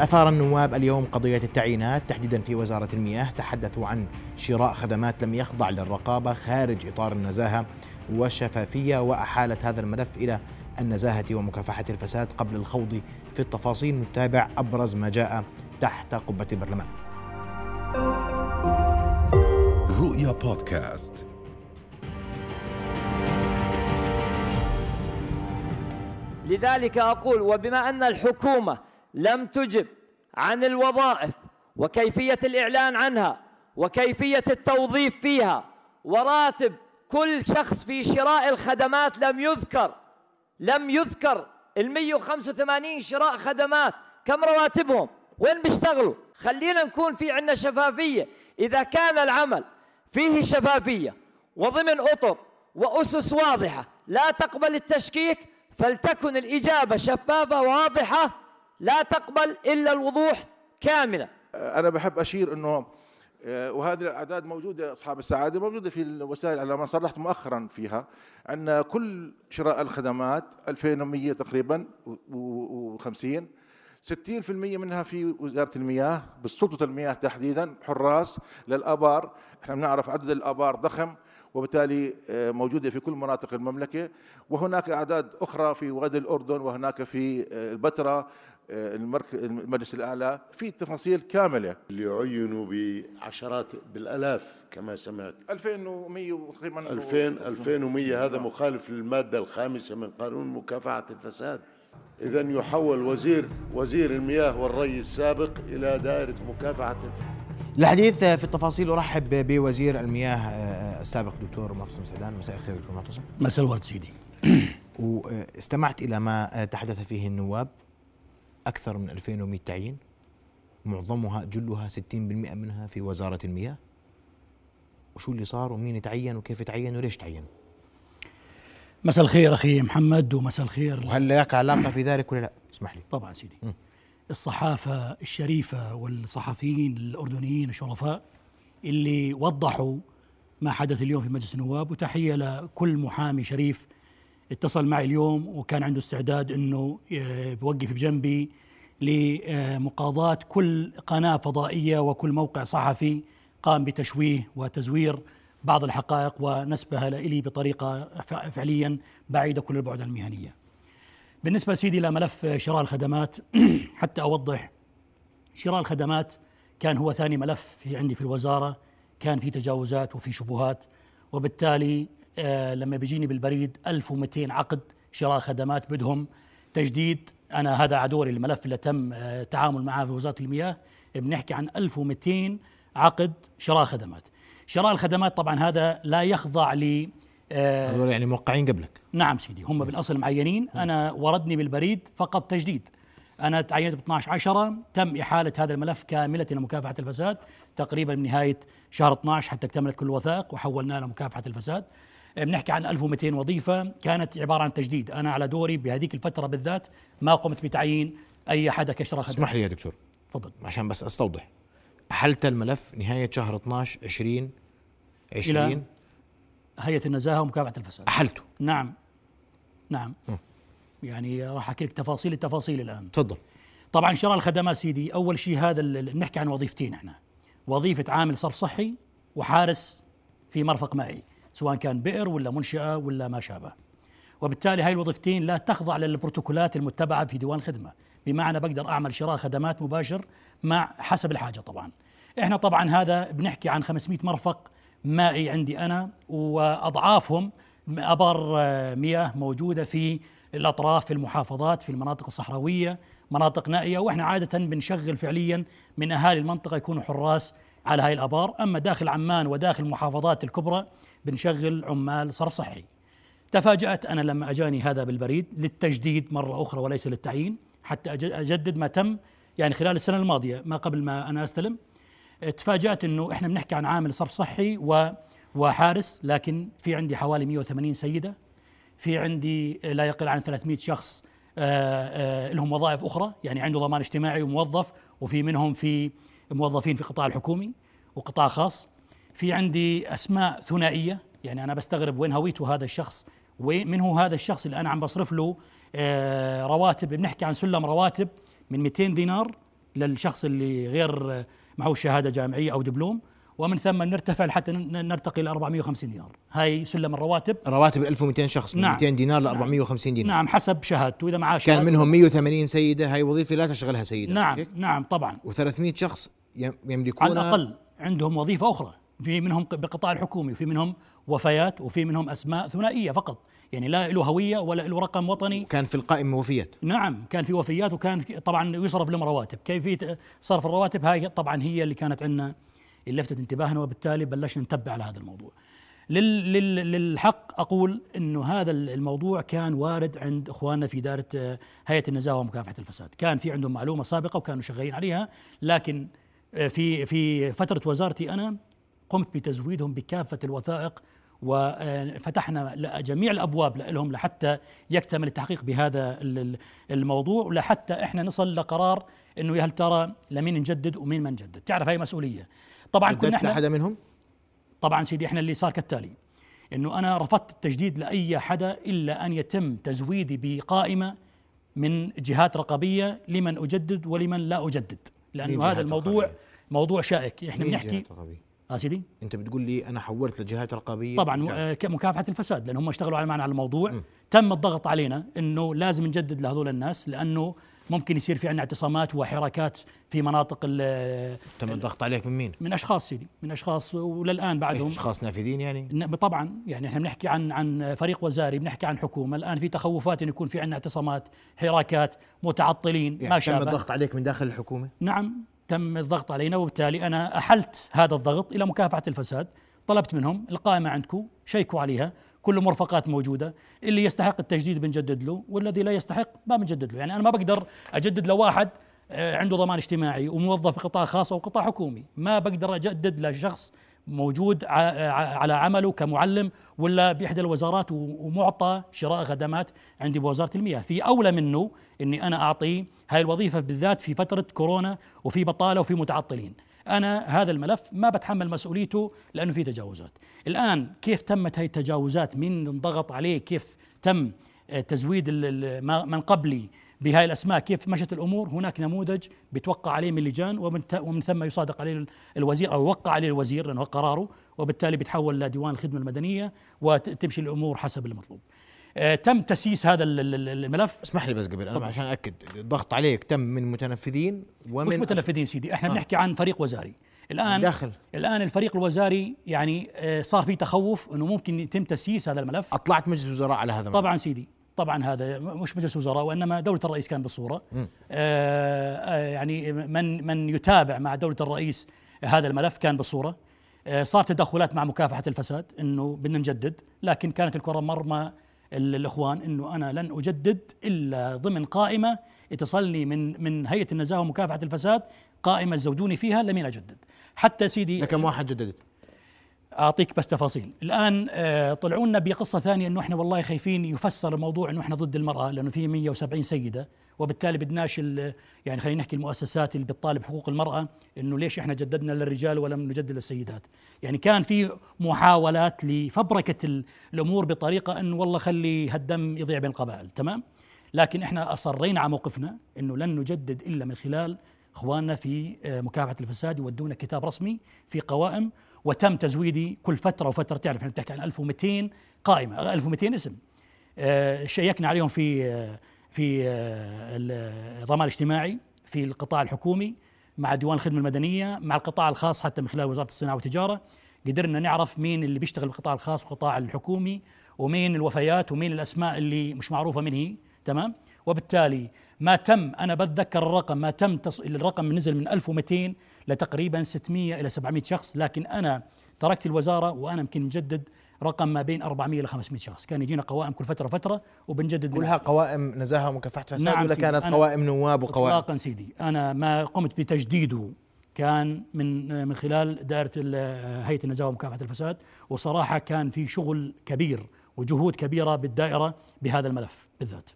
أثار النواب اليوم قضية التعيينات. تحديدا في وزارة المياه تحدثوا عن شراء خدمات لم يخضع للرقابة خارج إطار النزاهة والشفافية وأحالت هذا الملف إلى النزاهة ومكافحة الفساد قبل الخوض في التفاصيل. نتابع أبرز ما جاء تحت قبة البرلمان. رؤيا بودكاست. لذلك أقول وبما أن الحكومة لم تجب عن الوظائف وكيفية الإعلان عنها وكيفية التوظيف فيها. وراتب كل شخص في شراء الخدمات لم يذكر لم يذكر ال 185 شراء خدمات. كم رواتبهم؟ وين بيشتغلوا؟ خلينا نكون في عندنا شفافية. إذا كان العمل فيه شفافية وضمن أطر وأسس واضحة لا تقبل التشكيك فلتكن الإجابة شفافة واضحة لا تقبل إلا الوضوح كاملا أنا بحب أشير أنه آه، وهذه الأعداد موجودة أصحاب السعادة موجودة في الوسائل الاعلام صرحت مؤخرا فيها أن كل شراء الخدمات 2100 تقريبا و50 60% منها في وزارة المياه بسلطه المياه تحديدا حراس للأبار. إحنا بنعرف عدد الأبار ضخم وبالتالي آه، موجودة في كل مناطق المملكة. وهناك أعداد أخرى في وادي الأردن وهناك في البتراء. المجلس الأعلى في تفاصيل كاملة. اللي عينوا بعشرات بالألاف كما سمعت. 2100 تقريبا 2000 2100 هذا مخالف للمادة الخامسة من قانون مكافحة الفساد. إذا يحول وزير وزير المياه والري السابق إلى دائرة مكافحة الفساد الحديث في التفاصيل أرحب بوزير المياه آه، السابق دكتور معتصم سعدان. مساء الخير دكتور معتصم. مساء الورد سيدي. وإستمعت إلى ما تحدث فيه النواب. أكثر من 2100 تعيين معظمها جلها 60% منها في وزارة المياه. وشو اللي صار؟ ومين تعين؟ وكيف تعين؟ وليش تعين؟ مساء الخير أخي محمد ومساء الخير وهل لك علاقة في ذلك ولا لا؟ اسمح لي. طبعا سيدي. م. الصحافة الشريفة والصحفيين الأردنيين الشرفاء اللي وضحوا ما حدث اليوم في مجلس النواب وتحية لكل محامي شريف اتصل معي اليوم وكان عنده استعداد إنه آه، بوقف بجنبي لمقاضاة كل قناة فضائية وكل موقع صحفي قام بتشويه وتزوير بعض الحقائق ونسبها لي بطريقة فعليا بعيدة كل البعد المهنية. بالنسبة سيدي لملف شراء الخدمات حتى أوضح شراء الخدمات كان هو ثاني ملف في عندي في الوزارة كان في تجاوزات وفي شبهات وبالتالي لما بيجيني بالبريد 1200 عقد شراء خدمات بدهم تجديد. أنا هذا عدوري الملف اللي تم التعامل آه، معه في وزارة المياه. بنحكي عن 1200 عقد شراء خدمات. شراء الخدمات طبعا هذا لا يخضع ل آه، هذول يعني موقعين قبلك. نعم سيدي هم بالأصل معينين. أنا وردني بالبريد فقط تجديد. أنا تعينت ب 12 10 تم إحالة هذا الملف كاملة إلى مكافحة الفساد. تقريبا من نهاية شهر 12 حتى اكتملت كل الوثائق وحولناه لمكافحه الفساد. بنحكي عن 1200 وظيفة كانت عبارة عن تجديد. أنا على دوري بهذيك الفترة بالذات ما قمت بتعيين أي حدا كشرة خدمة. اسمح لي يا دكتور. تفضل. عشان بس أستوضح. احلت الملف نهاية شهر 12 20 20 إلى هيئة النزاهة ومكافحة الفساد. احلته نعم. نعم. م. يعني راح أحكي لك تفاصيل التفاصيل الآن. تفضل. طبعا شراء الخدمات سيدي أول شيء هذا نحكي عن وظيفتين إحنا. وظيفة عامل صرف صحي وحارس في مرفق مائي. سواء كان بئر ولا منشأة ولا ما شابه. وبالتالي هاي الوظيفتين لا تخضع للبروتوكولات المتبعة في ديوان الخدمة بمعنى بقدر أعمل شراء خدمات مباشر مع حسب الحاجة طبعا. إحنا طبعا هذا بنحكي عن 500 مرفق مائي عندي أنا وأضعافهم أبار مياه موجودة في الأطراف في المحافظات في المناطق الصحراوية مناطق نائية. وإحنا عادة بنشغل فعليا من أهالي المنطقة يكونوا حراس على هاي الآبار. أما داخل عمان وداخل المحافظات الكبرى بنشغل عمال صرف صحي. تفاجأت أنا لما أجاني هذا بالبريد للتجديد مرة أخرى وليس للتعيين حتى أجدد ما تم يعني خلال السنة الماضية ما قبل ما أنا أستلم. تفاجأت أنه إحنا بنحكي عن عامل صرف صحي و وحارس لكن في عندي حوالي 180 سيدة. في عندي لا يقل عن 300 شخص آآ آآ لهم وظائف أخرى يعني عنده ضمان اجتماعي وموظف وفي منهم في موظفين في القطاع الحكومي وقطاع خاص. في عندي أسماء ثنائية يعني أنا بستغرب وين هويته هذا الشخص ومن هو هذا الشخص؟ اللي أنا عم بصرف له آه، رواتب بنحكي عن سلم رواتب من 200 دينار للشخص اللي غير آه، معه شهادة جامعية أو دبلوم ومن ثم نرتفع حتى نرتقي ل 450 دينار. هاي سلم الرواتب. رواتب 1200 شخص من نعم. 200 دينار ل نعم. 450 دينار. نعم حسب شهادته. إذا معاه كان شهادة منهم 180 سيدة هاي وظيفة لا تشغلها سيدة نعم نعم طبعا. و300 شخص يم- يملكون على الأقل عندهم وظيفة أخرى. في منهم بالقطاع الحكومي وفي منهم وفيات وفي منهم أسماء ثنائية فقط. يعني لا له هوية ولا له رقم وطني. كان في القائمه وفيات. نعم كان في وفيات وكان في طبعا يصرف لهم رواتب. كيفيه صرف الرواتب؟ هاي طبعا هي اللي كانت عندنا اللي لفتت انتباهنا وبالتالي بلشنا نتبع على هذا الموضوع. لل لل للحق أقول إنه هذا الموضوع كان وارد عند إخواننا في إدارة آه، هيئة النزاهة ومكافحة الفساد، كان في عندهم معلومة سابقة وكانوا شغالين عليها لكن آه، في في فترة وزارتي أنا قمت بتزويدهم بكافة الوثائق وفتحنا جميع الأبواب لهم لحتى يكتمل التحقيق بهذا ال- ال- الموضوع ولحتى إحنا نصل لقرار إنه هل ترى لمين نجدد ومين ما نجدد، تعرف هاي مسؤولية. طبعا كنا إحنا لحدا منهم طبعا سيدي إحنا اللي صار كالتالي إنه أنا رفضت التجديد لأي حدا إلا أن يتم تزويدي بقائمة من جهات رقابية لمن أجدد ولمن لا أجدد لأنه هذا الموضوع رقابية؟ موضوع شائك إحنا بنحكي؟ آه سيدي أنت بتقول لي أنا حولت لجهات رقابية طبعا رجعت. آه، كمكافحه الفساد لأن هم اشتغلوا على معنا على الموضوع تم الضغط علينا إنه لازم نجدد لهذول الناس لأنه ممكن يصير في عندنا اعتصامات وحراكات في مناطق ال- تم الضغط عليك من مين؟ من أشخاص سيدي من أشخاص وللآن بعدهم أشخاص نافذين يعني؟ طبعا يعني إحنا بنحكي عن عن فريق وزاري بنحكي عن حكومة الآن في تخوفات انه يكون في عندنا اعتصامات حراكات متعطلين ما يعني تم شابه الضغط عليك من داخل الحكومة؟ نعم تم الضغط علينا وبالتالي أنا أحلت هذا الضغط إلى مكافحة الفساد. طلبت منهم القائمة عندكم شيكوا عليها كل مرفقات موجودة. اللي يستحق التجديد بنجدد له والذي لا يستحق ما بنجدد له. يعني أنا ما بقدر أجدد لواحد آه، عنده ضمان اجتماعي وموظف قطاع خاص أو قطاع حكومي. ما بقدر أجدد لشخص موجود على عمله كمعلم ولا بإحدى الوزارات ومعطى شراء خدمات عندي بوزارة المياه. في أولى منه إني أنا اعطيه هاي الوظيفة بالذات في فترة كورونا وفي بطالة وفي متعطلين. أنا هذا الملف ما بتحمل مسؤوليته لأنه في تجاوزات. الآن كيف تمت هاي التجاوزات؟ مين انضغط عليه؟ كيف تم آه، تزويد من قبلي؟ بهاي الأسماء كيف مشت الأمور. هناك نموذج بيتوقع عليه من لجان ومن ثم يصادق عليه ال- الوزير أو يوقع عليه الوزير لأنه هو قراره وبالتالي بيتحول لديوان الخدمة المدنية وتمشي الأمور حسب المطلوب. آه، تم تسييس هذا ال- ال- ال- الملف؟ اسمح لي بس قبل أنا عشان اكد الضغط عليك تم من متنفذين ومن مش متنفذين سيدي إحنا بنحكي عن فريق وزاري. الآن داخل. الآن الفريق الوزاري يعني آه، صار في تخوف إنه ممكن يتم تسييس هذا الملف. أطلعت مجلس وزراء على هذا طبعا سيدي. طبعا هذا مش مجلس وزراء وإنما دولة الرئيس كان بالصورة. آه آه يعني من من يتابع مع دولة الرئيس هذا الملف كان بالصورة. آه صار تدخلات مع مكافحة الفساد إنه بدنا نجدد لكن كانت الكرة مرمى. ال- الإخوان إنه أنا لن أجدد إلا ضمن قائمة اتصلني من من هيئة النزاهة ومكافحة الفساد قائمة زودوني فيها لمين أجدد. حتى سيدي لكم واحد جددت. أعطيك بس تفاصيل. الآن آه، طلعوا لنا بقصة ثانية إنه إحنا والله خايفين يفسر الموضوع إنه إحنا ضد المرأة لأنه في 170 سيدة. وبالتالي بدناش يعني خلينا نحكي المؤسسات اللي بتطالب حقوق المرأة إنه ليش إحنا جددنا للرجال ولم نجدد للسيدات يعني كان في محاولات لفبركة ال- الأمور بطريقة انه والله خلي هالدم يضيع بين القبائل تمام؟ لكن إحنا أصرينا على موقفنا إنه لن نجدد إلا من خلال إخواننا في آه، مكافحة الفساد يودونا كتاب رسمي في قوائم وتم تزويدي كل فترة وفترة. تعرف إحنا بنحكي عن 1200 قائمة 1200 اسم. آه، شيكنا عليهم في آه، في آه، الضمان الاجتماعي في القطاع الحكومي مع ديوان الخدمة المدنية مع القطاع الخاص حتى من خلال وزارة الصناعة والتجارة. قدرنا نعرف مين اللي بيشتغل بالقطاع الخاص والقطاع الحكومي ومين الوفيات ومين الأسماء اللي مش معروفة من هي. تمام؟ وبالتالي ما تم أنا بتذكر الرقم ما تم تص... الرقم نزل من 1200 لتقريبا 600 إلى 700 شخص لكن أنا تركت الوزارة وأنا يمكن نجدد رقم ما بين 400 إلى 500 شخص. كان يجينا قوائم كل فترة فتره وبنجدد كلها قوائم نزاهة ومكافحة فساد نعم ولا سيدي. كانت قوائم نواب وقوائم؟ اطلاقا سيدي. أنا ما قمت بتجديده كان من من خلال دائرة هيئة النزاهة ومكافحة الفساد وصراحة كان في شغل كبير وجهود كبيرة بالدائرة بهذا الملف بالذات.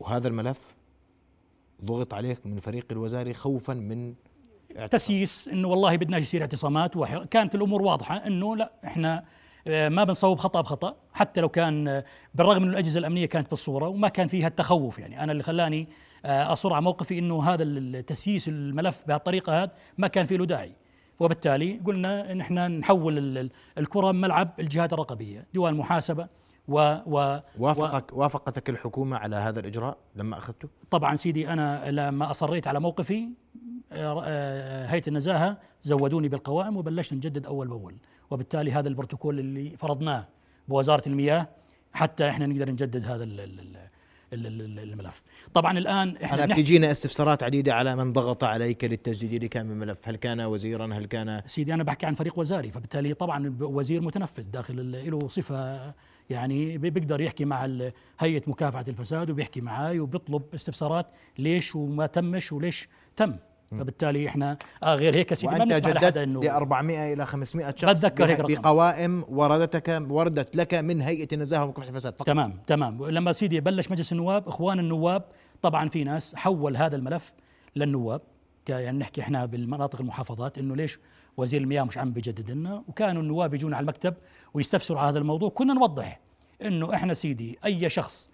وهذا الملف ضغط عليك من فريق الوزاري خوفا من تسييس إنه والله بدناش يصير اعتصامات وحر... كانت الأمور واضحة إنه لا إحنا آه، ما بنصوب خطأ بخطأ حتى لو كان آه، بالرغم من الأجهزة الأمنية كانت بالصورة وما كان فيها التخوف يعني. أنا اللي خلاني آه، أصر على موقفي إنه هذا التسييس الملف بهالطريقة هذه ما كان في له داعي. وبالتالي قلنا إن إحنا نحول ال- ال- الكرة ملعب الجهات الرقابية ديوان محاسبة و, و وافقك وافقتك الحكومة على هذا الإجراء لما أخذته؟ طبعا سيدي أنا لما أصريت على موقفي آه، آه، هيئة النزاهة زودوني بالقوائم وبلشنا نجدد أول بأول وبالتالي هذا البروتوكول اللي فرضناه بوزارة المياه حتى إحنا نقدر نجدد هذا ال- ال- ال- ال- ال- الملف طبعا الآن إحنا أنا بتجينا استفسارات عديدة على من ضغط عليك للتجديد لكامل الملف، هل كان وزيرا؟ هل كان سيدي أنا بحكي عن فريق وزاري فبالتالي طبعا وزير متنفذ داخل له صفة يعني بي- بيقدر يحكي مع هيئة مكافحة الفساد وبيحكي معي وبيطلب استفسارات ليش وما تمش وليش تم. فبالتالي إحنا آه غير هيك سيدي ما بنسمع لحدا إنه ل 400 إلى 500 شخص بتذكر هيك رقم. بقوائم وردتك وردت لك من هيئة النزاهة ومكافحة الفساد فقط. تمام تمام. لما سيدي بلش مجلس النواب إخوان النواب طبعا في ناس حول هذا الملف للنواب يعني نحكي إحنا بالمناطق المحافظات إنه ليش وزير المياه مش عم بيجدد لنا وكانوا النواب يجون على المكتب ويستفسروا على هذا الموضوع. كنا نوضح إنه إحنا سيدي أي شخص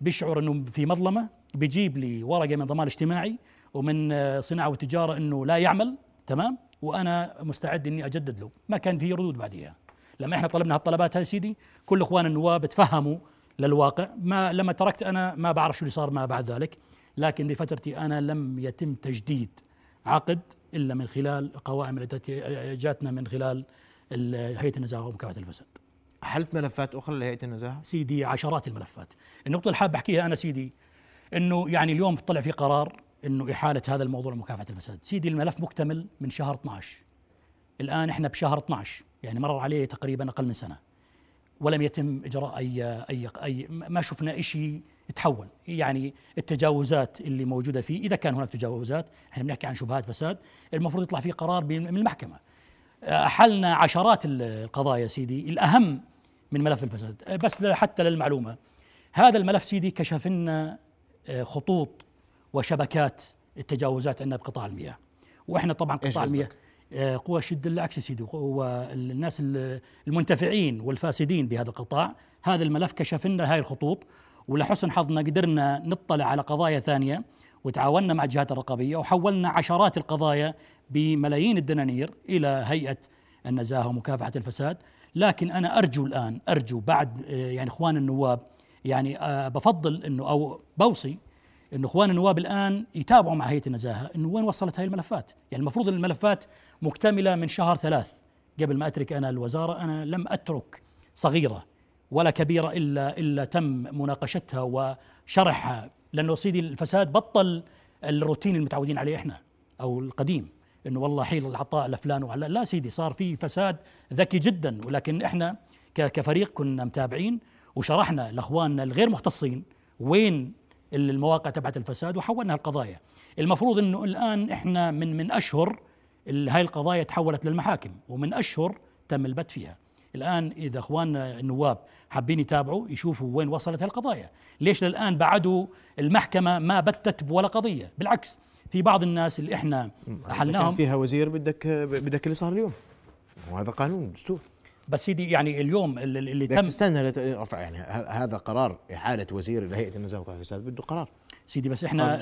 بيشعر إنه في مظلمة بيجيب لي ورقة من ضمان اجتماعي ومن آه، صناعة وتجارة إنه لا يعمل تمام؟ وأنا مستعد إني أجدد له. ما كان في ردود بعديها. لما إحنا طلبنا هالطلبات هاي سيدي كل إخوان النواب تفهموا للواقع. ما لما تركت أنا ما بعرف شو اللي صار ما بعد ذلك. لكن بفترتي أنا لم يتم تجديد عقد إلا من خلال القوائم التي جاتنا من خلال ال- هيئة النزاهة ومكافحة الفساد. حلت ملفات أخرى لهيئة النزاهة؟ سيدي عشرات الملفات. النقطة اللي حاب أحكيها أنا سيدي أنه يعني اليوم طلع في قرار أنه إحالة هذا الموضوع لمكافحة الفساد. سيدي الملف مكتمل من شهر 12 الآن إحنا بشهر 12 يعني مرر عليه تقريبا أقل من سنة. ولم يتم إجراء أي أي أي ما شفنا شيء تحول يعني التجاوزات اللي موجودة فيه إذا كان هناك تجاوزات إحنا بنحكي عن شبهات فساد المفروض يطلع فيه قرار من المحكمة. أحلنا عشرات القضايا سيدي الأهم من ملف الفساد. بس حتى للمعلومة. هذا الملف سيدي كشف لنا آه، خطوط وشبكات التجاوزات عندنا بقطاع المياه. وإحنا طبعا قطاع المياه؟ آه، قوى شد العكس سيدي. والناس ال- المنتفعين والفاسدين بهذا القطاع هذا الملف كشف لنا هاي الخطوط ولحسن حظنا قدرنا نطلع على قضايا ثانية وتعاوننا مع الجهات الرقابية وحولنا عشرات القضايا بملايين الدنانير إلى هيئة النزاهة ومكافحة الفساد. لكن أنا أرجو الآن أرجو بعد آه، يعني إخوان النواب يعني آه، بفضل إنه أو بوصي إنه إخوان النواب الآن يتابعوا مع هيئة النزاهة إنه وين وصلت هاي الملفات، يعني المفروض إن الملفات مكتملة من شهر ثلاث. قبل ما أترك أنا الوزارة أنا لم أترك صغيرة. ولا كبيره إلا إلا تم مناقشتها وشرحها لأنه سيدي الفساد بطل الروتين المتعودين عليه إحنا أو القديم. إنه والله حيل العطاء لفلان وعلى لا سيدي صار في فساد ذكي جدا. ولكن إحنا ك- كفريق كنا متابعين وشرحنا لإخواننا الغير مختصين وين المواقع تبعت الفساد وحولنا القضايا. المفروض إنه الآن إحنا من من أشهر هاي القضايا تحولت للمحاكم ومن أشهر تم البت فيها. الآن إذا أخواننا النواب حابين يتابعوا يشوفوا وين وصلت هالقضايا. ليش للآن بعدوا المحكمة ما بتت ولا قضية؟ بالعكس في بعض الناس اللي إحنا كان احلناهم فيها وزير بدك بدك اللي صار اليوم. وهذا قانون دستور. بس سيدي يعني اليوم اللي تم تستنى لترفع يعني هذا قرار احاله وزير لهيئه النزاهه ومكافحه الفساد بده قرار. سيدي بس إحنا.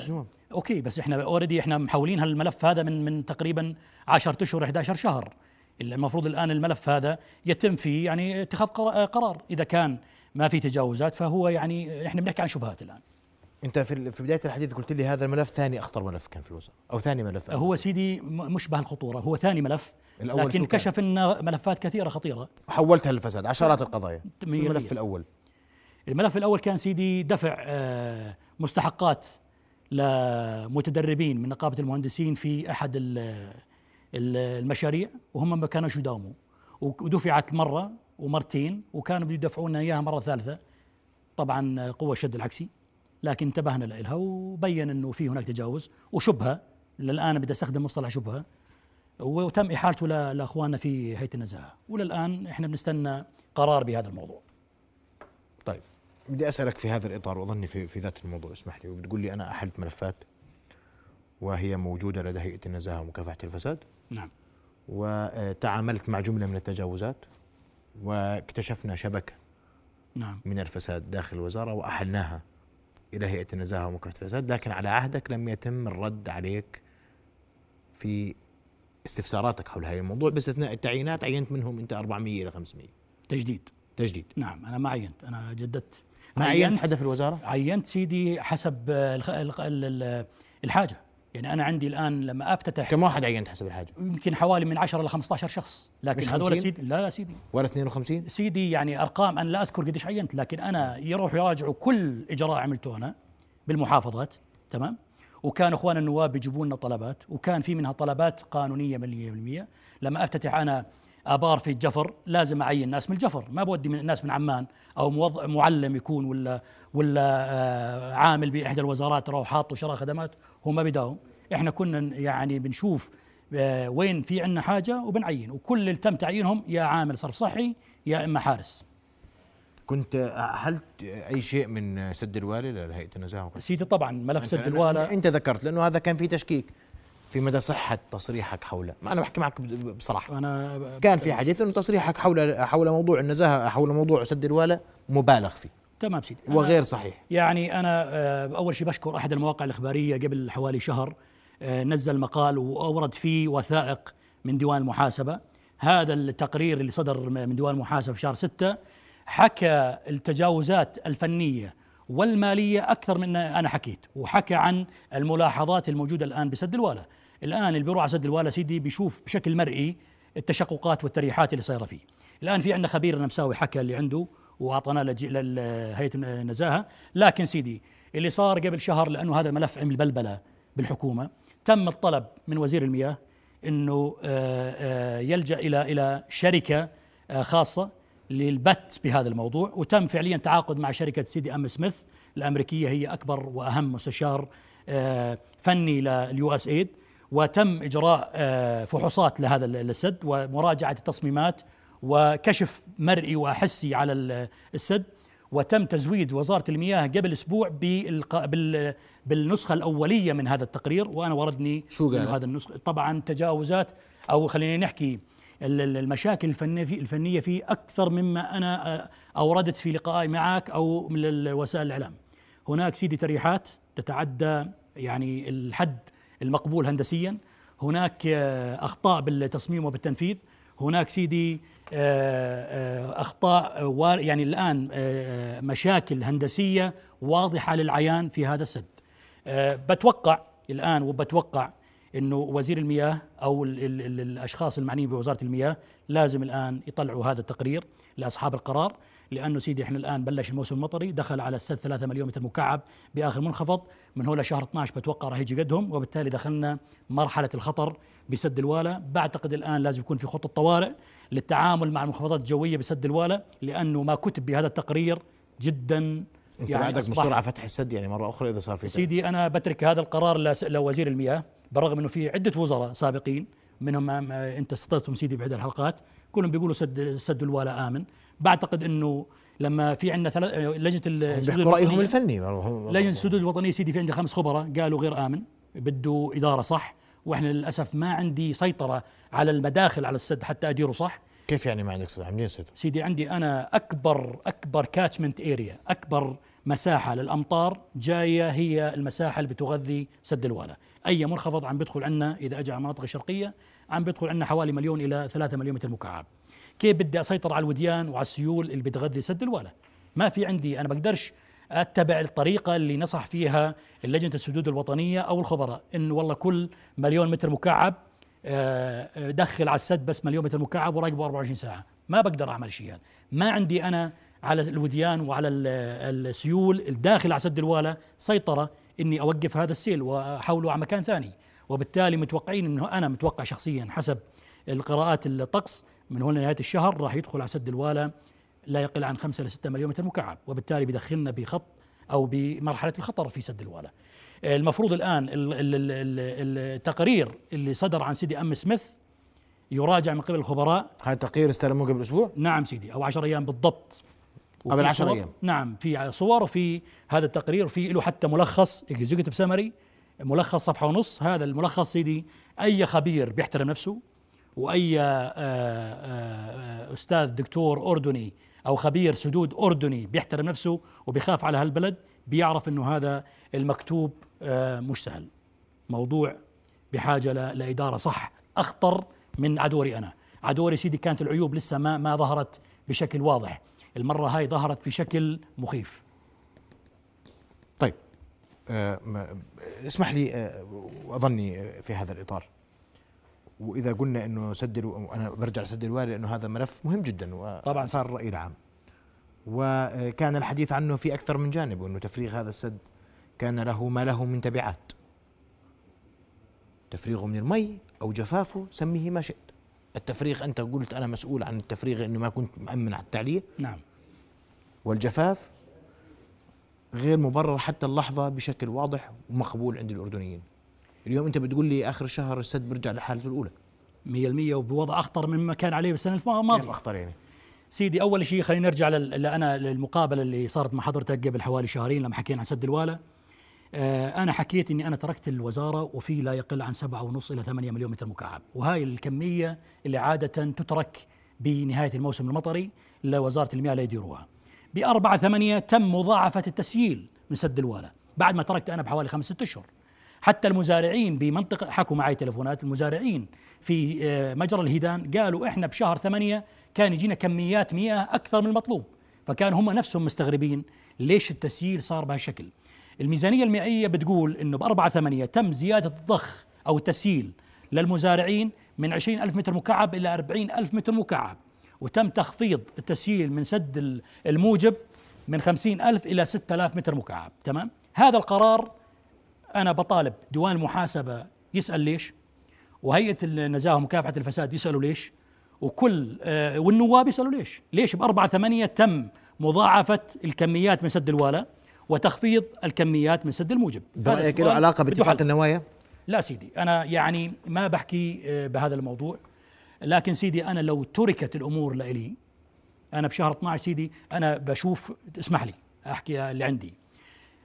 أوكي بس إحنا already إحنا محولين هالملف هذا من من تقريبا 10 أشهر 11 شهر. المفروض الآن الملف هذا يتم فيه يعني اتخاذ قرا- قرار. إذا كان ما في تجاوزات فهو يعني إحنا بنحكي عن شبهات الآن. أنت في في بداية الحديث قلت لي هذا الملف ثاني أخطر ملف كان في الوزاره أو ثاني ملف. هو سيدي م- مش بهالخطوره هو ثاني ملف الأول لكن؟ كشف لنا ملفات كثيرة خطيرة. حولتها للفساد عشرات القضايا. الملف. الأول؟ الملف الأول كان سيدي دفع آه، مستحقات لمتدربين من نقابة المهندسين في أحد المشاريع وهم ما كانوش يداوموا. ودفعت مرة ومرتين وكانوا بده يدفعوا لنا إياها مرة ثالثة. طبعا قوة الشد العكسي لكن انتبهنا لها وبين إنه في هناك تجاوز. وشبهة للآن بدي أستخدم مصطلح شبهة. وتم إحالته لأخواننا في هيئة النزاهة. وللآن إحنا بنستنى قرار بهذا الموضوع. طيب بدي أسألك في هذا الإطار وأظني في في ذات الموضوع اسمح لي وبتقول لي أنا أحلت ملفات وهي موجودة لدى هيئة النزاهة ومكافحة الفساد؟ نعم. وتعاملت مع جملة من التجاوزات واكتشفنا شبكة نعم. من الفساد داخل الوزارة وأحلناها إلى هيئة النزاهة ومكافحة الفساد لكن على عهدك لم يتم الرد عليك في استفساراتك حول هذا الموضوع باستثناء التعيينات عينت منهم أنت 400 إلى 500 تجديد. تجديد. نعم أنا ما عينت أنا جددت. ما عينت حدا في الوزارة؟ عينت سيدي حسب الخ- يعني أنا عندي الآن لما أفتتح كم واحد عينت حسب الحاجة؟ يمكن حوالي من 10 ل 15 شخص. لكن مش هذول 50 سيدي لا لا سيدي. ولا 52 سيدي يعني أرقام أنا لا أذكر قديش عينت لكن أنا يروحوا يراجعوا كل إجراء عملته أنا بالمحافظات تمام؟ وكان إخوان النواب بيجيبوا لنا طلبات وكان في منها طلبات قانونية 100% لما أفتتح أنا آبار في الجفر لازم أعين ناس من الجفر. ما بودي من الناس من عمان أو موظ... معلم يكون ولا ولا آه عامل بإحدى الوزارات راح حاطه شراء خدمات. هو ما بداهم. إحنا كنا يعني بنشوف آه وين في عندنا حاجة وبنعين. وكل اللي تم تعيينهم يا عامل صرف صحي يا إما حارس. كنت هل أي شيء من سد الوالي لهيئة النزاهة؟ سيدي طبعا ملف سد أنا- الوالا أنت ذكرت لأنه هذا كان في تشكيك في مدى صحة تصريحك حوله. ما أنا بحكي معك بصراحة. أنا كان في حديث إنه تصريحك حول حول موضوع النزاهة حول موضوع سد الوالة مبالغ فيه. تمام سيدي أنا- وغير صحيح. يعني أنا آه، أول شيء بشكر أحد المواقع الإخبارية قبل حوالي شهر آه، نزل مقال وأورد فيه وثائق من ديوان المحاسبة. هذا التقرير اللي صدر من ديوان المحاسبة في شهر ستة حكى التجاوزات الفنية والمالية أكثر من أنا حكيت وحكى عن الملاحظات الموجودة الآن بسد الوالا الآن اللي بيروح على سد الوالا سيدي بيشوف بشكل مرئي التشققات والتريحات اللي صايرة فيه. الآن في عندنا خبير نمساوي حكى اللي عنده واعطيناه لهيئه النزاهه لكن سيدي اللي صار قبل شهر لأنه هذا ملف عمل بلبله بالحكومة تم الطلب من وزير المياه إنه آه، آه، يلجأ إلى إلى شركة آه، خاصة للبت بهذا الموضوع. وتم فعليا تعاقد مع شركة سيدي أم سميث الأمريكية هي أكبر وأهم مستشار فني لليو إس إيد. وتم إجراء فحوصات لهذا السد ومراجعة التصميمات وكشف مرئي وحسي على ال- السد وتم تزويد وزارة المياه قبل أسبوع بالنسخة الأولية من هذا التقرير وأنا وردني شو قال؟ هذا النسخة. طبعا تجاوزات أو خلينا نحكي ال- ال- المشاكل الفنية في الفنية فيه أكثر مما أنا آه، أوردت في لقائي معك أو من وسائل الإعلام. هناك سيدي تريحات تتعدى يعني الحد المقبول هندسيا. هناك آه، أخطاء بالتصميم وبالتنفيذ. هناك سيدي أخطاء وار- يعني الآن آه، مشاكل هندسية واضحة للعيان في هذا السد. آه، بتوقع الآن وبتوقع إنه وزير المياه أو ال ال ال الأشخاص المعنيين بوزارة المياه لازم الآن يطلعوا هذا التقرير لأصحاب القرار. لأنه سيدي إحنا الآن بلش الموسم المطري دخل على السد 3 مليون متر مكعب بآخر منخفض من هو لشهر 12 بتوقع راح يجي قدهم وبالتالي دخلنا مرحلة الخطر بسد الوالا بعتقد الآن لازم يكون في خطة طوارئ للتعامل مع المنخفضات الجوية بسد الوالا لأنه ما كتب بهذا التقرير جدا أنت يعني أصبح- مصر على فتح السد يعني مرة أخرى إذا صار في سيدي أنا بترك هذا القرار لوزير المياه بالرغم إنه في عدة وزراء سابقين منهم أنت استضفتهم سيدي بعدة الحلقات كلهم بيقولوا سد سد الوالا آمن. بعتقد إنه لما في عندنا ثلاث لجنة السدود رأيهم الفني. لجنة السدود الوطنية سيدي في عندي خمس خبراء قالوا غير آمن بده إدارة صح وإحنا للأسف ما عندي سيطرة على المداخل على السد حتى أديره صح. كيف يعني ما عندك سد؟ عاملين سد. سيدي عندي أنا اكبر أكبر catchment area أكبر مساحة للأمطار جاية هي المساحة اللي بتغذي سد الوالا أي منخفض عم بيدخل عنا إذا أجى على المناطق الشرقية عم بيدخل عنا حوالي مليون إلى ثلاثة مليون متر مكعب. كيف بدي أسيطر على الوديان وعلى السيول اللي بتغذي سد الوالا ما في عندي أنا بقدرش أتبع الطريقة اللي نصح فيها لجنه السدود الوطنية أو الخبراء انه والله كل مليون متر مكعب آه، آه، دخل على السد بس مليون متر مكعب وراقبه 24 ساعة. ما بقدر أعمل شيء هذا. ما عندي أنا على الوديان وعلى ال- السيول الداخل على سد الوالا سيطرة إني أوقف هذا السيل وأحوله على مكان ثاني. وبالتالي متوقعين إنه أنا متوقع شخصيا حسب القراءات الطقس من هون لنهاية الشهر راح يدخل على سد الوالا لا يقل عن 5 ل 6 مليون متر مكعب وبالتالي بدخلنا بخط أو بمرحلة الخطر في سد الوالا المفروض الآن ال- ال- ال- ال- التقرير اللي صدر عن سيدي أم سميث يراجع من قبل الخبراء. هذا تقرير استلموه قبل أسبوع؟ نعم سيدي أو 10 أيام بالضبط. قبل 10 صور- أيام. نعم في صور وفي هذا التقرير في له حتى ملخص executive summary ملخص صفحة ونص. هذا الملخص سيدي أي خبير بيحترم نفسه وأي آه، آه، أستاذ دكتور أردني أو خبير سدود أردني بيحترم نفسه وبيخاف على هالبلد بيعرف إنه هذا المكتوب آه، مش سهل. موضوع بحاجة لإدارة صح أخطر من عدوري أنا. عدوري سيدي كانت العيوب لسه ما ما ظهرت بشكل واضح. المرة هاي ظهرت بشكل مخيف. طيب آه اسمح لي آه آه، في هذا الإطار. وإذا قلنا إنه سد ألو... أنا برجع لسد الوالي لأنه هذا ملف مهم جدا طبعاً. صار الراي العام. وكان الحديث عنه في أكثر من جانب وإنه تفريغ هذا السد كان له ما له من تبعات. تفريغه من المي أو جفافه سميه ما شئت. التفريغ أنت قلت أنا مسؤول عن التفريغ إنه ما كنت مأمن على التعليه نعم. والجفاف غير مبرر حتى اللحظة بشكل واضح ومقبول عند الأردنيين. اليوم أنت بتقول لي آخر الشهر السد بيرجع لحالته الأولى. 100% وبوضع أخطر مما كان عليه بالسنة كيف الماضية. أخطر يعني؟ سيدي أول شيء خلينا نرجع لل- أنا للمقابلة اللي صارت مع حضرتك قبل حوالي شهرين لما حكينا عن سد الوالا آه، أنا حكيت إني أنا تركت الوزارة وفي لا يقل عن سبعة ونص إلى 8 مليون متر مكعب. وهاي الكمية اللي عادة تترك بنهاية الموسم المطري لوزارة المياه لا يديروها. بأربعة ثمانية تم مضاعفة التسييل من سد الوالا بعد ما تركت أنا بحوالي خمسة أشهر. حتى المزارعين بمنطقة حكوا معي تلفونات المزارعين في آه، مجرى الهيدان قالوا إحنا بشهر ثمانية كان يجينا كميات مياه أكثر من المطلوب فكان هم نفسهم مستغربين ليش التسييل صار بهالشكل. الميزانية المائية بتقول أنه بأربعة ثمانية تم زيادة الضخ أو التسييل للمزارعين من 20 ألف متر مكعب إلى 40 ألف متر مكعب وتم تخفيض التسييل من سد ال- الموجب من 50 ألف إلى 6000 متر مكعب تمام؟ هذا القرار أنا بطالب ديوان المحاسبة يسأل ليش؟ وهيئة النزاهة ومكافحة الفساد يسألوا ليش؟ وكل آه والنواب يسألوا ليش؟ ليش بأربعة ثمانية تم مضاعفة الكميات من سد الوالا وتخفيض الكميات من سد الموجب؟ هذا برأيك له بده باتفاق. النوايا؟ لا سيدي أنا يعني ما بحكي آه، بهذا الموضوع لكن سيدي أنا لو تركت الأمور لإلي أنا بشهر 12 سيدي أنا بشوف اسمح لي أحكي اللي عندي.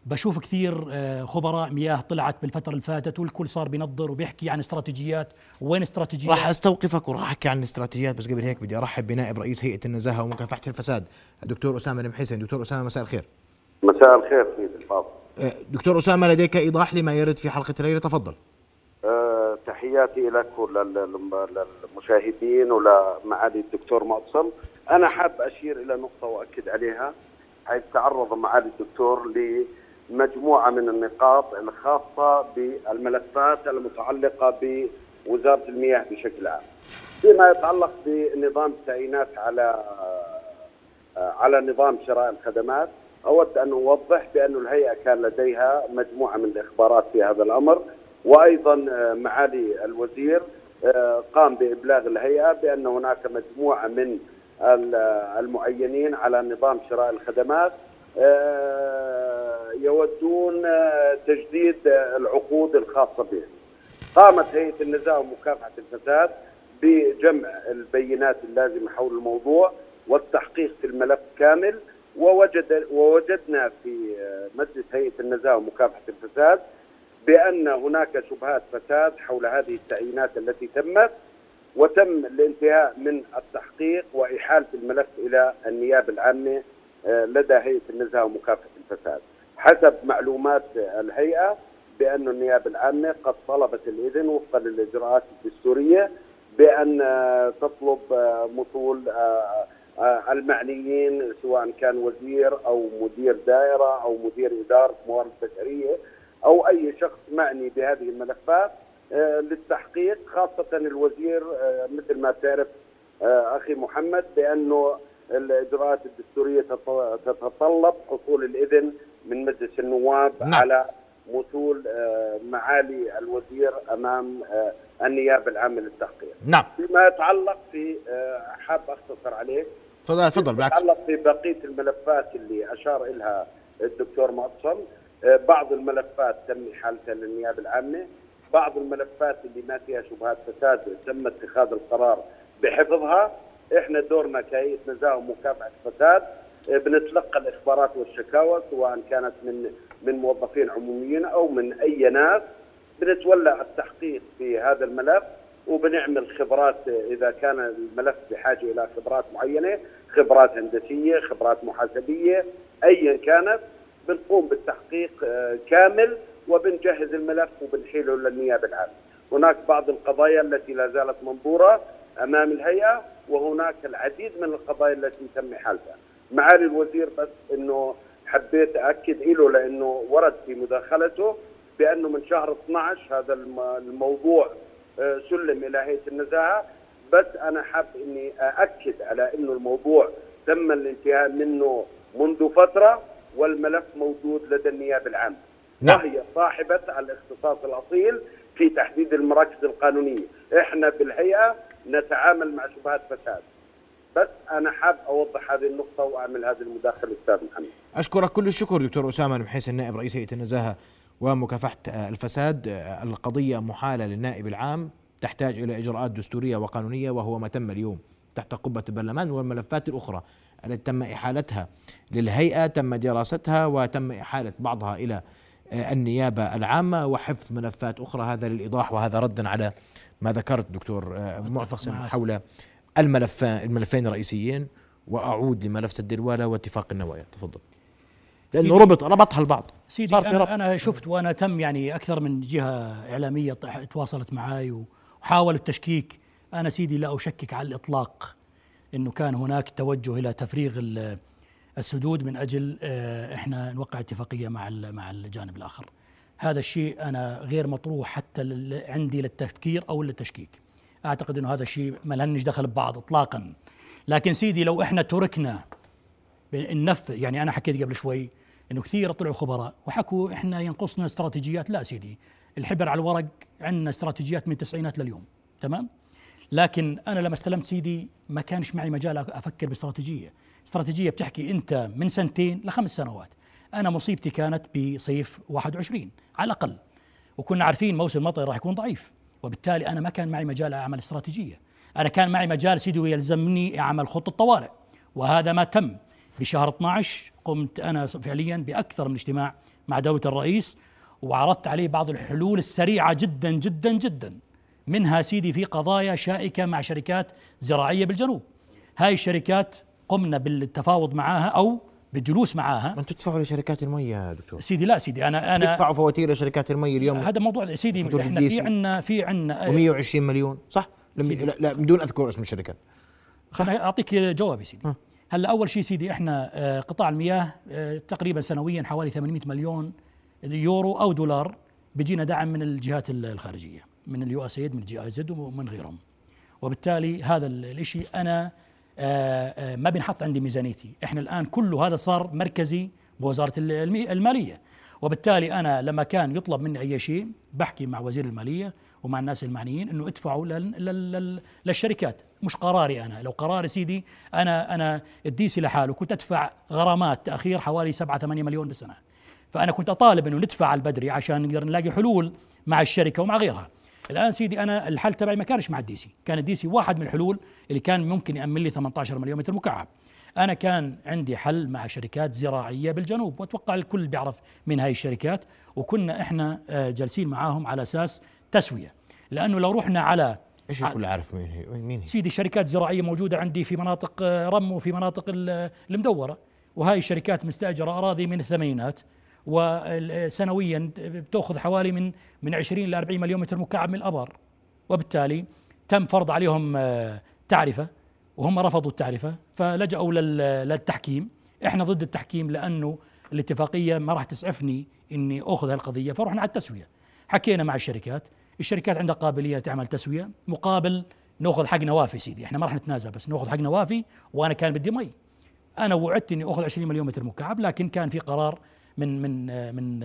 بشوف كثير آه، خبراء مياه طلعت بالفترة اللي فاتت والكل صار بينظر وبيحكي عن استراتيجيات وين استراتيجيات؟ راح أستوقفك وراح احكي عن الاستراتيجيات بس قبل هيك بدي أرحب بنائب رئيس هيئة النزاهة ومكافحة الفساد الدكتور أسامة المحسن. دكتور أسامة مساء الخير. مساء الخير سيدي الفاضل. أه، دكتور أسامة لديك إيضاح لما يرد في حلقة الليلة تفضل. أه تحياتي لك وللمشاهدين ولمعالي الدكتور معتصم أنا حاب أشير إلى نقطة وأكد عليها حيث تعرض معالي الدكتور لمجموعه من النقاط الخاصة بالملفات المتعلقة بوزارة المياه بشكل عام. فيما يتعلق بنظام التعيينات على على نظام شراء الخدمات أود أن أوضح بأن الهيئة كان لديها مجموعة من الإخبارات في هذا الأمر وأيضا معالي الوزير قام بإبلاغ الهيئة بأن هناك مجموعة من ال- المعينين على نظام شراء الخدمات. يودون آه، تجديد آه، العقود الخاصة بهم. قامت هيئة النزاهه ومكافحة الفساد بجمع البينات اللازمة حول الموضوع والتحقيق في الملف كامل ووجد ووجدنا في آه، مجلس هيئة النزاهه ومكافحة الفساد بأن هناك شبهات فساد حول هذه التعيينات التي تمت وتم الانتهاء من التحقيق واحاله الملف إلى النيابة العامة لدى هيئة النزاهه ومكافحة الفساد. حسب معلومات الهيئة بأن النيابة العامة قد طلبت الإذن وفقا للإجراءات الدستورية بأن تطلب مطول آه، المعنيين سواء كان وزير أو مدير دائرة أو مدير إدارة موارد بشريه أو أي شخص معني بهذه الملفات آه، للتحقيق خاصة الوزير آه، مثل ما تعرف أخي محمد بأنه الإجراءات الدستورية تط- تتطلب حصول الإذن من مجلس النواب نعم. على مثول آه، معالي الوزير أمام آه، النيابة العامة للتحقيق. نعم. فيما يتعلق في آه، حاب أختصر عليه. تفضل تفضل بالعكس. يتعلق في بقية الملفات اللي أشار إلها الدكتور معتصم بعض الملفات تم إحالتها للنيابة العامة. بعض الملفات اللي ما فيها شبهات فساد تم اتخاذ القرار بحفظها. إحنا دورنا كهيئه نزاهه ومكافحه الفساد بنتلقى الإخبارات والشكاوى سواء كانت من من موظفين عموميين أو من أي ناس بنتولى التحقيق في هذا الملف وبنعمل خبرات إذا كان الملف بحاجة إلى خبرات معينة، خبرات هندسية، خبرات محاسبية، ايا كانت بنقوم بالتحقيق آه، كامل وبنجهز الملف وبنحيله للنيابة العامة. هناك بعض القضايا التي لا زالت منظورة أمام الهيئة وهناك العديد من القضايا التي تم حلها. معالي الوزير بس إنه حبيت اكد له لأنه ورد في مداخلته بأنه من شهر 12 هذا الموضوع آه، سلم إلى هيئة النزاهة بس أنا حاب إني أأكد على إنه الموضوع تم الانتهاء منه منذ فترة والملف موجود لدى النيابة العامة نعم. وهي صاحبة الاختصاص الأصيل في تحديد المراكز القانونية، إحنا بالهيئة نتعامل مع شبهات فساد. بس أنا حاب أوضح هذه النقطة وأعمل هذه المداخلة أستاذ محمد. أشكرك كل الشكر دكتور أسامة المحيسن نائب رئيس هيئة النزاهة ومكافحة الفساد، القضية محالة للنائب العام تحتاج إلى إجراءات دستورية وقانونية وهو ما تم اليوم تحت قبة البرلمان والملفات الأخرى التي تم إحالتها للهيئة تم دراستها وتم إحالة بعضها إلى آه، النيابة العامة وحفظ ملفات أخرى هذا للإيضاح وهذا ردا على ما ذكرت دكتور آه، معتصم حول الملف الملفين الرئيسيين وأعود لملف سد الوالا واتفاق النوايا تفضل لأنه ربط ربطها البعض سيدي صار في ربط. أنا شفت وأنا تم يعني أكثر من جهة إعلامية تواصلت معي وحاولوا التشكيك أنا سيدي لا أشكك على الإطلاق إنه كان هناك توجه إلى تفريغ السدود من أجل آه، إحنا نوقع اتفاقية مع مع الجانب الآخر. هذا الشيء أنا غير مطروح حتى عندي للتفكير أو للتشكيك. أعتقد إنه هذا الشيء ما لنش دخل ببعض اطلاقا. لكن سيدي لو إحنا تركنا النف يعني أنا حكيت قبل شوي إنه كثير طلعوا خبراء وحكوا إحنا ينقصنا استراتيجيات. لا سيدي الحبر على الورق عندنا استراتيجيات من التسعينات لليوم تمام؟ لكن أنا لما استلمت سيدي ما كانش معي مجال أفكر باستراتيجية. استراتيجية بتحكي أنت من سنتين لخمس سنوات. أنا مصيبتي كانت بصيف 21 على الأقل. وكنا عارفين موسم المطر راح يكون ضعيف. وبالتالي أنا ما كان معي مجال أعمل استراتيجية. أنا كان معي مجال سيدي ويلزمني أعمل خطة طوارئ وهذا ما تم. بشهر 12 قمت أنا فعليا بأكثر من اجتماع مع دولة الرئيس وعرضت عليه بعض الحلول السريعة جدا جدا جدا. منها سيدي في قضايا شائكة مع شركات زراعية بالجنوب. هاي الشركات قمنا بالتفاوض معاها أو بالجلوس معاها. ما أنتم تدفعوا لشركات المياه يا دكتور. سيدي لا سيدي أنا أنا تدفعوا فواتير لشركات المياه اليوم. هذا موضوع سيدي إحنا في عندنا في عندنا و120 مليون. صح؟ لا, لا بدون أذكر اسم الشركات. خليني أعطيك جوابي سيدي. هلا أول شيء سيدي إحنا آه، قطاع المياه آه، تقريبا سنويا حوالي 800 مليون يورو أو دولار بيجينا دعم من الجهات الخارجية من ال USAID من ال GIZ ومن غيرهم. وبالتالي هذا الشيء أنا ما بنحط عندي ميزانيتي. إحنا الآن كله هذا صار مركزي بوزارة المالية. وبالتالي أنا لما كان يطلب مني أي شيء بحكي مع وزير المالية ومع الناس المعنيين إنه ادفعوا للشركات. مش قراري أنا. لو قراري سيدي أنا أنا الديسي لحاله. كنت أدفع غرامات تأخير حوالي 7 8 مليون بالسنه فأنا كنت أطالب إنه ندفع على البدري عشان نقدر نلاقي حلول مع الشركة ومع غيرها. الآن سيدي أنا الحل تبعي ما كانش مع الديسي كان الديسي واحد من الحلول اللي كان ممكن يأمن لي 18 مليون متر مكعب. أنا كان عندي حل مع شركات زراعية بالجنوب وأتوقع الكل بيعرف من هاي الشركات وكنا إحنا آه، جالسين معاهم على أساس تسوية. لأنه لو رحنا على إيش الكل عارف مين هي مين هي؟ سيدي شركات زراعية موجودة عندي في مناطق آه، رم وفي مناطق المدورة. وهاي الشركات مستأجرة أراضي من الثمانينات. وسنويا بتأخذ حوالي من من 20 ل 40 مليون متر مكعب من الابار وبالتالي تم فرض عليهم آه، تعرفة وهم رفضوا التعرفة فلجأوا للتحكيم. إحنا ضد التحكيم لأنه الاتفاقية ما راح تسعفني إني أخذ هالقضية فرحنا على التسوية. حكينا مع الشركات. الشركات عندها قابلية تعمل تسوية. مقابل نأخذ حقنا وافي سيدي. إحنا ما راح نتنازل بس نأخذ حقنا وافي وأنا كان بدي مي. أنا وعدت إني أخذ 20 مليون متر مكعب لكن كان في قرار من من من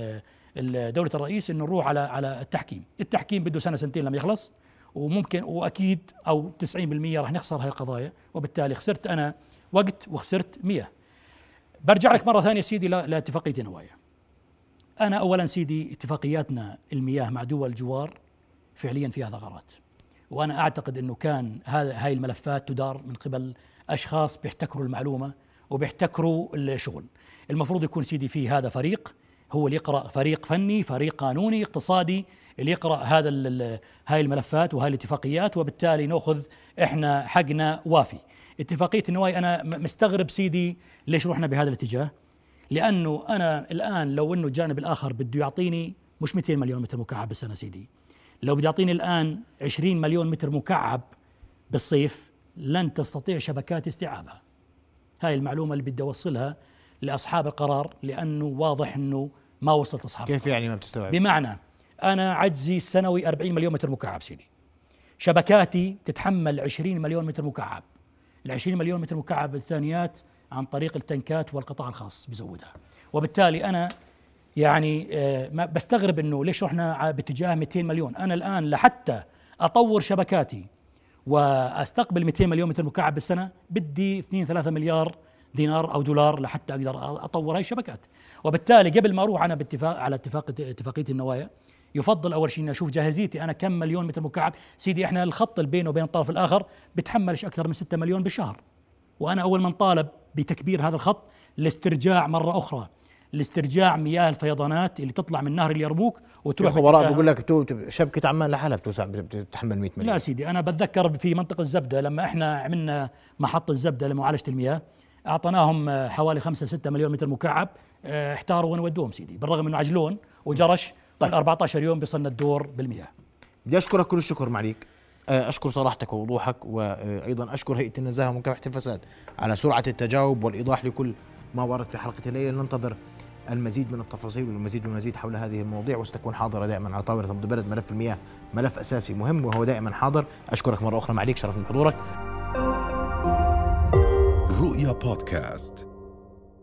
دولة الرئيس إنه نروح على على التحكيم. التحكيم بده سنة سنتين لما يخلص وممكن وأكيد أو 90% راح نخسر هاي القضايا وبالتالي خسرت أنا وقت وخسرت مياه. برجع لك مرة ثانية سيدي لاتفاقيه نوايا. أنا اولا سيدي اتفاقياتنا المياه مع دول الجوار فعليا فيها ثغرات. وأنا أعتقد إنه كان هاي الملفات تدار من قبل أشخاص بيحتكروا المعلومة وبيحتكروا الشغل. المفروض يكون سيدي في هذا فريق هو اللي يقرأ فريق فني فريق قانوني اقتصادي اللي يقرأ هذا هاي الملفات وهاي الاتفاقيات وبالتالي نأخذ إحنا حقنا وافي. اتفاقية النواي أنا مستغرب سيدي ليش رحنا بهذا الاتجاه؟ لأنه أنا الآن لو إنه الجانب الآخر بده يعطيني مش 200 مليون متر مكعب بالسنة سيدي. لو بده يعطيني الآن 20 مليون متر مكعب بالصيف لن تستطيع شبكات استيعابها. هاي المعلومة اللي بدي أوصلها لأصحاب القرار لأنه واضح إنه ما وصلت أصحاب كيف يعني ما بتستوعب؟ بمعنى أنا عجزي السنوي 40 مليون متر مكعب سيدي. شبكاتي تتحمل 20 مليون متر مكعب. ال 20 مليون متر مكعب الثانيات عن طريق التنكات والقطاع الخاص بزودها. وبالتالي أنا يعني آه، ما بستغرب إنه ليش رحنا باتجاه 200 مليون. أنا الآن لحتى أطور شبكاتي وأستقبل 200 مليون متر مكعب بالسنة بدي 2 3 مليار دينار أو دولار لحتى أقدر أطور هاي الشبكات. وبالتالي قبل ما أروح أنا باتفاق على اتفاق اتفاقية النوايا يفضل أول شيء إني أشوف جاهزيتي أنا كم مليون متر مكعب. سيدي إحنا الخط اللي بينه وبين الطرف الآخر بتحملش أكثر من 6 مليون بالشهر. وأنا أول من طالب بتكبير هذا الخط لاسترجاع مرة أخرى لاسترجاع مياه الفيضانات اللي تطلع من نهر اليرموك وتروح خبراء بقول لك شبكة عمان لحالها بتوسع بتتحمل 100 مليون. لا سيدي أنا بتذكر في منطقة الزبدة لما إحنا عملنا محطة الزبدة لمعالجة المياه. اعطيناهم آه، حوالي 5 6 مليون متر مكعب آه، احتاروا وين ودوهم سيدي بالرغم انه عجلون وجرش طيب. 14 يوم بيصلنا الدور بالمياه. بدي أشكرك كل الشكر معليك. آه، أشكر صراحتك ووضوحك وأيضا أشكر هيئة النزاهة ومكافحه الفساد على سرعة التجاوب والإيضاح لكل ما ورد في حلقة الليلة ننتظر المزيد من التفاصيل والمزيد والمزيد حول هذه المواضيع وستكون حاضره دائما على طاولة نبض البلد ملف المياه ملف أساسي مهم وهو دائما حاضر. أشكرك مرة أخرى معليك شرفني بحضورك. رؤيا بودكاست.